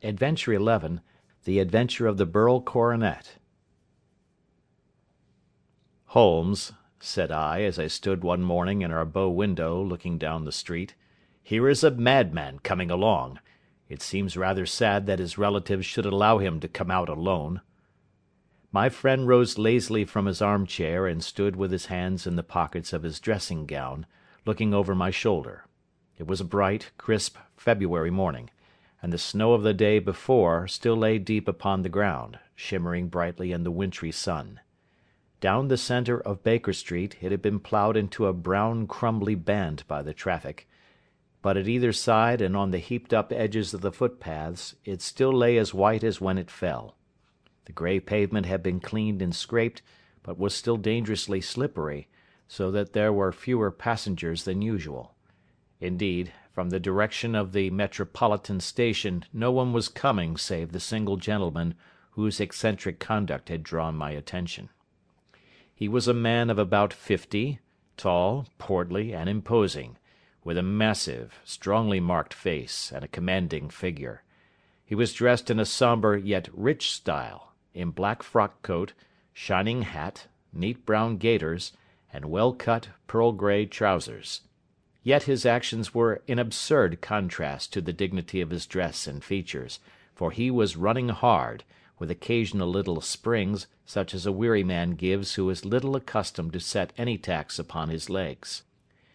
ADVENTURE XI THE ADVENTURE OF THE BERYL CORONET "Holmes," said I, as I stood one morning in our bow window looking down the street, "here is a madman coming along. It seems rather sad that his relatives should allow him to come out alone." My friend rose lazily from his arm chair and stood with his hands in the pockets of his dressing gown, looking over my shoulder. It was a bright, crisp February morning and the snow of the day before still lay deep upon the ground, shimmering brightly in the wintry sun. Down the centre of Baker Street it had been ploughed into a brown crumbly band by the traffic, but at either side and on the heaped up edges of the footpaths it still lay as white as when it fell. The grey pavement had been cleaned and scraped, but was still dangerously slippery, so that there were fewer passengers than usual. Indeed, from the direction of the Metropolitan Station no one was coming save the single gentleman whose eccentric conduct had drawn my attention. He was a man of about fifty, tall, portly, and imposing, with a massive, strongly marked face and a commanding figure. He was dressed in a sombre yet rich style, in black frock coat, shining hat, neat brown gaiters, and well cut pearl grey trousers. Yet his actions were in absurd contrast to the dignity of his dress and features, for he was running hard, with occasional little springs, such as a weary man gives who is little accustomed to set any tax upon his legs.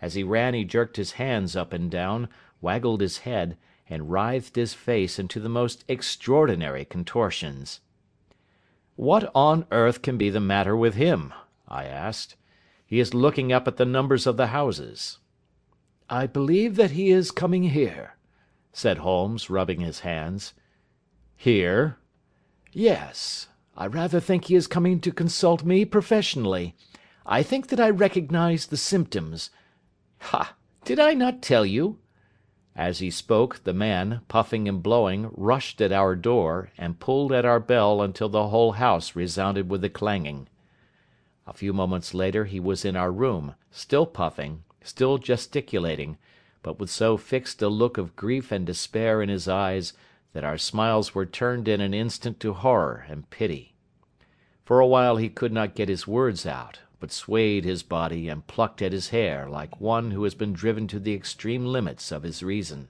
As he ran he jerked his hands up and down, waggled his head, and writhed his face into the most extraordinary contortions. "What on earth can be the matter with him?" I asked. "He is looking up at the numbers of the houses. "I believe that he is coming here," said Holmes, rubbing his hands. "Here?" "Yes. I rather think he is coming to consult me professionally. I think that I recognise the symptoms. Ha! Did I not tell you?" As he spoke, the man, puffing and blowing, rushed at our door, and pulled at our bell until the whole house resounded with the clanging. A few moments later he was in our room, still puffing still gesticulating, but with so fixed a look of grief and despair in his eyes that our smiles were turned in an instant to horror and pity. For a while he could not get his words out, but swayed his body and plucked at his hair like one who has been driven to the extreme limits of his reason.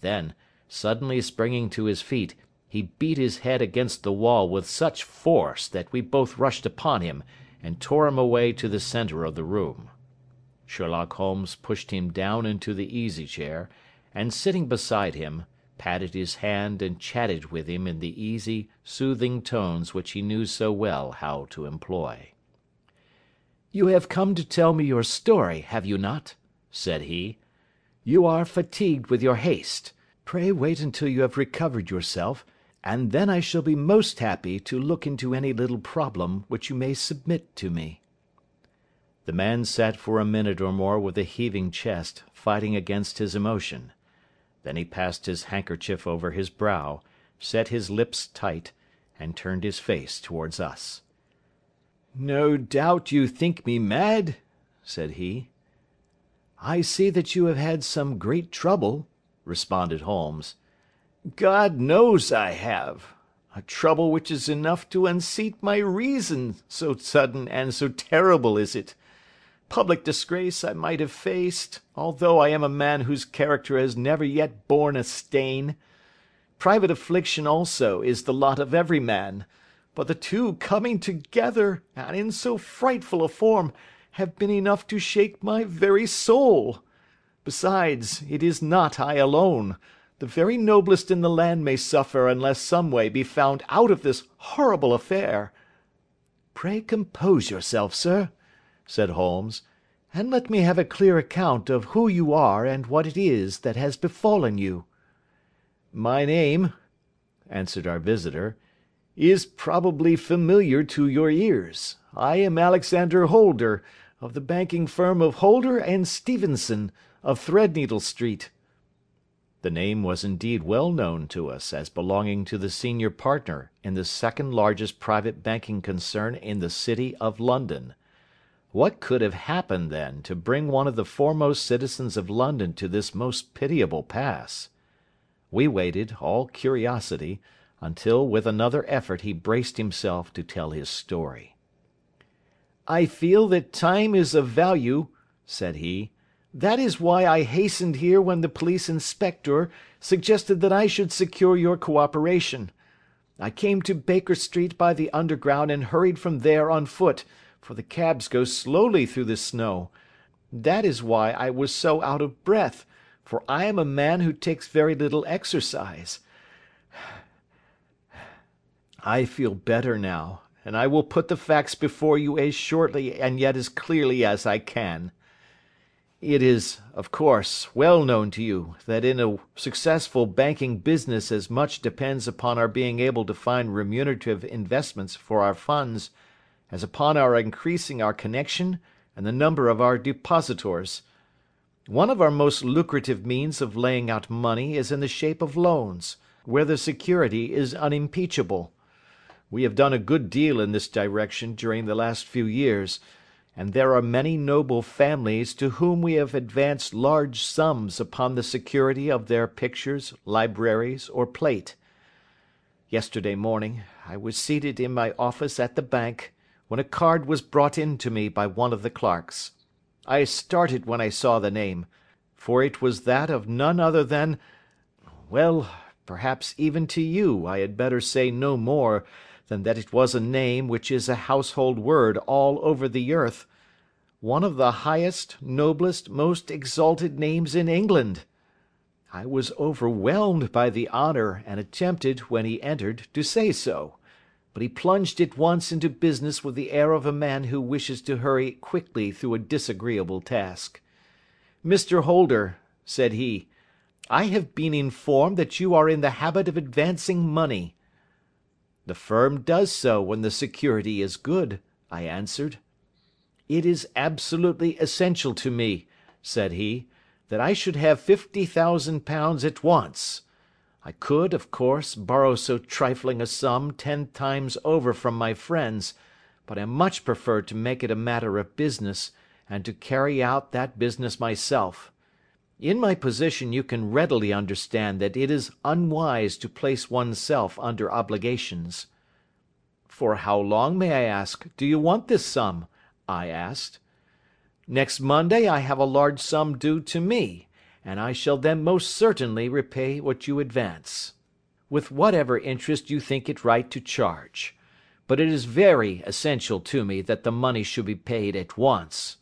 Then, suddenly springing to his feet, he beat his head against the wall with such force that we both rushed upon him and tore him away to the centre of the room. Sherlock Holmes pushed him down into the easy chair, and sitting beside him, patted his hand and chatted with him in the easy, soothing tones which he knew so well how to employ. "You have come to tell me your story, have you not?" said he. "You are fatigued with your haste. Pray wait until you have recovered yourself, and then I shall be most happy to look into any little problem which you may submit to me. The man sat for a minute or more with a heaving chest, fighting against his emotion. Then he passed his handkerchief over his brow, set his lips tight, and turned his face towards us. "No doubt you think me mad?" said he. "I see that you have had some great trouble," responded Holmes. "God knows I have. A trouble which is enough to unseat my reason, so sudden and so terrible is it. Public disgrace I might have faced, although I am a man whose character has never yet borne a stain. Private affliction also is the lot of every man, but the two coming together, and in so frightful a form, have been enough to shake my very soul. Besides, it is not I alone. The very noblest in the land may suffer unless some way be found out of this horrible affair. Pray compose yourself, sir said Holmes, "and let me have a clear account of who you are and what it is that has befallen you." "My name," answered our visitor, "is probably familiar to your ears. I am Alexander Holder, of the banking firm of Holder and Stevenson, of Threadneedle Street." The name was indeed well known to us as belonging to the senior partner in the second largest private banking concern in the city of London. What could have happened, then, to bring one of the foremost citizens of London to this most pitiable pass? We waited, all curiosity, until with another effort he braced himself to tell his story. "I feel that time is of value," said he. "That is why I hastened here when the police inspector suggested that I should secure your co operation. I came to Baker Street by the Underground and hurried from there on foot, for the cabs go slowly through the snow. That is why I was so out of breath, for I am a man who takes very little exercise. I feel better now, and I will put the facts before you as shortly and yet as clearly as I can. It is, of course, well known to you that in a successful banking business as much depends upon our being able to find remunerative investments for our funds as upon our increasing our connection and the number of our depositors. One of our most lucrative means of laying out money is in the shape of loans, where the security is unimpeachable. We have done a good deal in this direction during the last few years, and there are many noble families to whom we have advanced large sums upon the security of their pictures, libraries, or plate. Yesterday morning I was seated in my office at the bank, when a card was brought in to me by one of the clerks. I started when I saw the name, for it was that of none other than well, perhaps even to you I had better say no more than that it was a name which is a household word all over the earth, one of the highest, noblest, most exalted names in England. I was overwhelmed by the honour, and attempted, when he entered, to say so; but he plunged at once into business with the air of a man who wishes to hurry quickly through a disagreeable task. "Mr Holder," said he, "I have been informed that you are in the habit of advancing money. "The firm does so when the security is good," I answered. "It is absolutely essential to me," said he, "that I should have fifty thousand pounds at once. I could, of course, borrow so trifling a sum ten times over from my friends, but I much prefer to make it a matter of business, and to carry out that business myself. In my position you can readily understand that it is unwise to place one's self under obligations." "For how long, may I ask, do you want this sum?" I asked. "Next Monday I have a large sum due to me, and I shall then most certainly repay what you advance, with whatever interest you think it right to charge. But it is very essential to me that the money should be paid at once.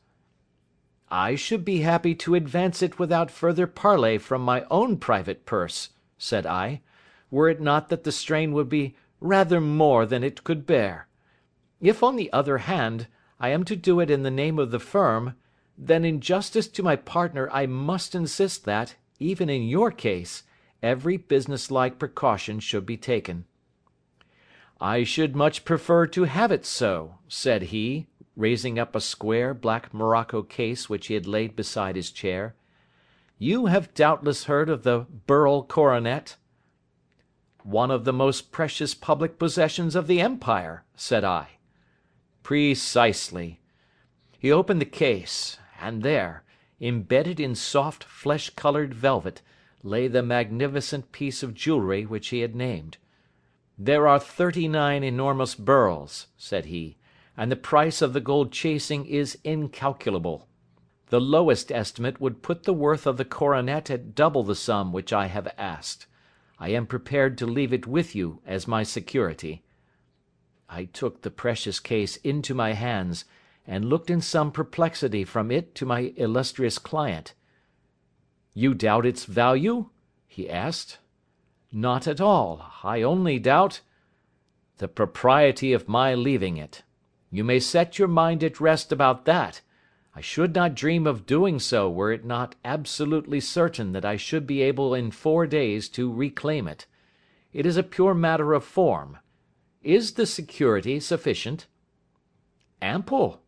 "I should be happy to advance it without further parley from my own private purse," said I, "were it not that the strain would be rather more than it could bear. If, on the other hand, I am to do it in the name of the Firm, then in justice to my partner I must insist that, even in your case, every business like precaution should be taken." "I should much prefer to have it so," said he raising up a square, black morocco case which he had laid beside his chair. "You have doubtless heard of the beryl coronet?" "One of the most precious public possessions of the empire," said I. "Precisely." He opened the case, and there, embedded in soft flesh coloured velvet, lay the magnificent piece of jewellery which he had named. "There are thirty nine enormous beryls," said he and the price of the gold chasing is incalculable. The lowest estimate would put the worth of the coronet at double the sum which I have asked. I am prepared to leave it with you as my security." I took the precious case into my hands, and looked in some perplexity from it to my illustrious client. "You doubt its value?" he asked. "Not at all. I only doubt—" "The propriety of my leaving it. You may set your mind at rest about that. I should not dream of doing so were it not absolutely certain that I should be able in four days to reclaim it. It is a pure matter of form. Is the security sufficient?" "Ample."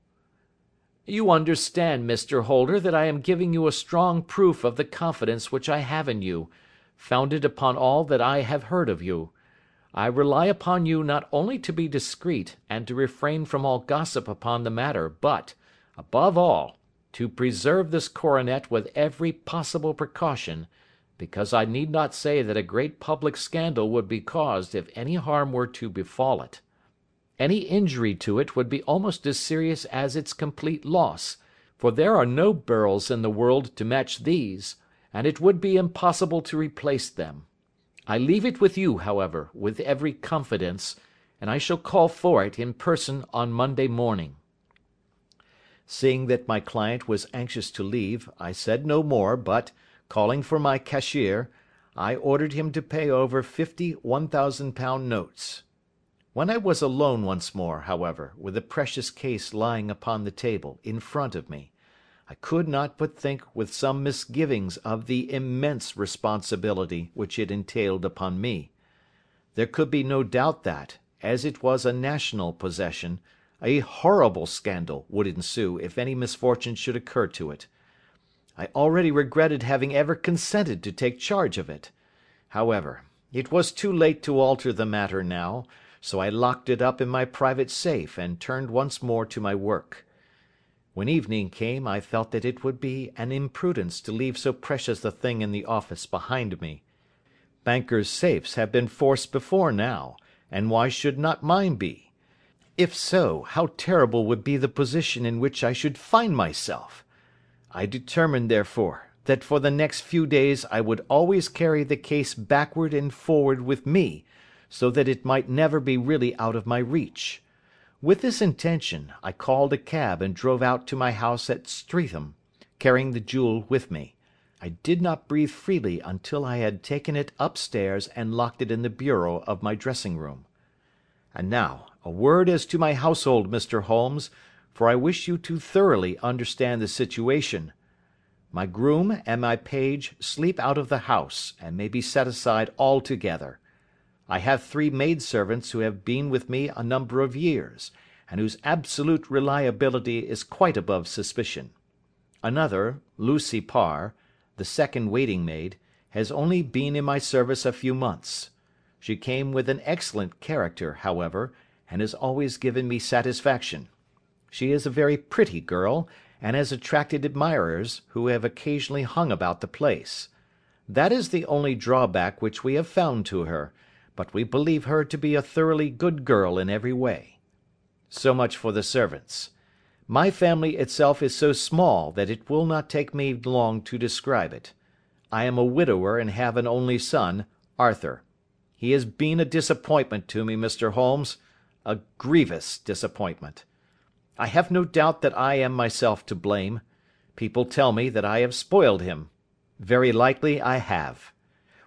"You understand, Mr. Holder, that I am giving you a strong proof of the confidence which I have in you, founded upon all that I have heard of you. I rely upon you not only to be discreet, and to refrain from all gossip upon the matter, but, above all, to preserve this coronet with every possible precaution, because I need not say that a great public scandal would be caused if any harm were to befall it. Any injury to it would be almost as serious as its complete loss, for there are no beryls in the world to match these, and it would be impossible to replace them. I leave it with you, however, with every confidence, and I shall call for it in person on Monday morning." Seeing that my client was anxious to leave, I said no more, but, calling for my cashier, I ordered him to pay over fifty one thousand pound notes. When I was alone once more, however, with the precious case lying upon the table, in front of me, I could not but think with some misgivings of the immense responsibility which it entailed upon me. There could be no doubt that, as it was a national possession, a horrible scandal would ensue if any misfortune should occur to it. I already regretted having ever consented to take charge of it. However, it was too late to alter the matter now, so I locked it up in my private safe and turned once more to my work. When evening came I felt that it would be an imprudence to leave so precious a thing in the office behind me. Bankers' safes have been forced before now, and why should not mine be? If so, how terrible would be the position in which I should find myself! I determined, therefore, that for the next few days I would always carry the case backward and forward with me, so that it might never be really out of my reach. With this intention, I called a cab and drove out to my house at Streatham, carrying the jewel with me. I did not breathe freely until I had taken it upstairs and locked it in the bureau of my dressing room. And now, a word as to my household, Mr. Holmes, for I wish you to thoroughly understand the situation. My groom and my page sleep out of the house, and may be set aside altogether. I have three maidservants who have been with me a number of years, and whose absolute reliability is quite above suspicion. Another, Lucy Parr, the second waiting maid, has only been in my service a few months. She came with an excellent character, however, and has always given me satisfaction. She is a very pretty girl, and has attracted admirers, who have occasionally hung about the place. That is the only drawback which we have found to her, but we believe her to be a thoroughly good girl in every way. So much for the servants. My family itself is so small that it will not take me long to describe it. I am a widower and have an only son, Arthur. He has been a disappointment to me, Mr. Holmes, a grievous disappointment. I have no doubt that I am myself to blame. People tell me that I have spoiled him. Very likely I have.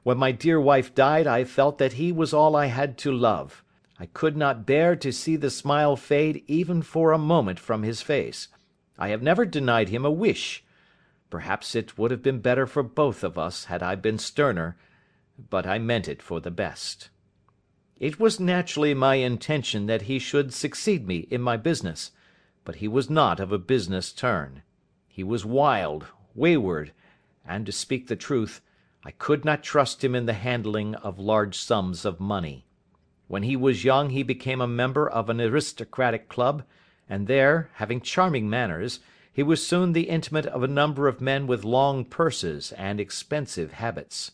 When my dear wife died I felt that he was all I had to love. I could not bear to see the smile fade even for a moment from his face. I have never denied him a wish. Perhaps it would have been better for both of us had I been sterner, but I meant it for the best. It was naturally my intention that he should succeed me in my business, but he was not of a business turn. He was wild, wayward, and, to speak the truth, I could not trust him in the handling of large sums of money. When he was young he became a member of an aristocratic club, and there, having charming manners, he was soon the intimate of a number of men with long purses and expensive habits.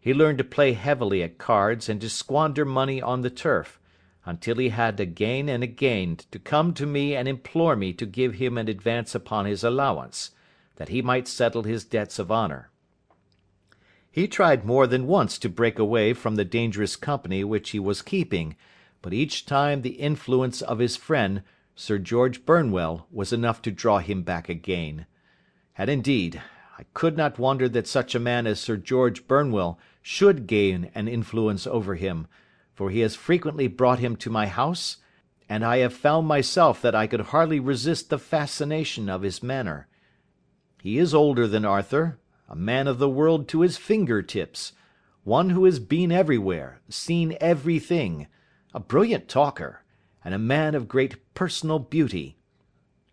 He learned to play heavily at cards and to squander money on the turf, until he had again and again to come to me and implore me to give him an advance upon his allowance, that he might settle his debts of honour. He tried more than once to break away from the dangerous company which he was keeping, but each time the influence of his friend, Sir George Burnwell, was enough to draw him back again. And indeed, I could not wonder that such a man as Sir George Burnwell should gain an influence over him, for he has frequently brought him to my house, and I have found myself that I could hardly resist the fascination of his manner. He is older than Arthur, a man of the world to his finger tips, one who has been everywhere, seen everything, a brilliant talker, and a man of great personal beauty.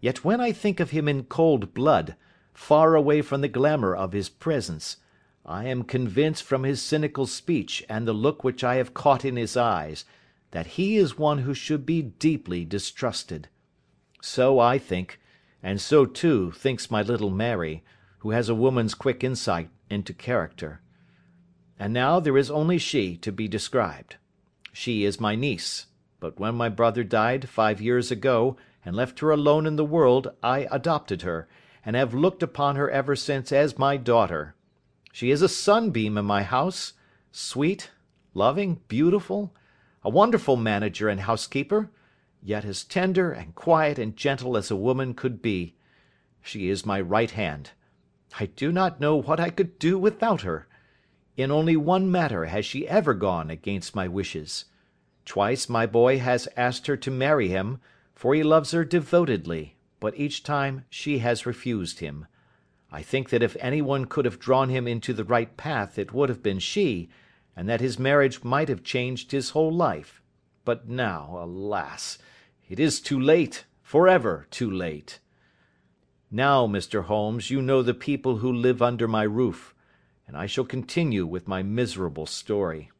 Yet when I think of him in cold blood, far away from the glamour of his presence, I am convinced from his cynical speech and the look which I have caught in his eyes, that he is one who should be deeply distrusted. So I think, and so too thinks my little Mary, who has a woman's quick insight into character. And now there is only she to be described. She is my niece, but when my brother died five years ago and left her alone in the world I adopted her, and have looked upon her ever since as my daughter. She is a sunbeam in my house, sweet, loving, beautiful, a wonderful manager and housekeeper, yet as tender and quiet and gentle as a woman could be. She is my right hand. I do not know what I could do without her. In only one matter has she ever gone against my wishes. Twice my boy has asked her to marry him, for he loves her devotedly, but each time she has refused him. I think that if anyone could have drawn him into the right path it would have been she, and that his marriage might have changed his whole life. But now, alas! it is too late, for ever too late. Now, Mr. Holmes, you know the people who live under my roof, and I shall continue with my miserable story.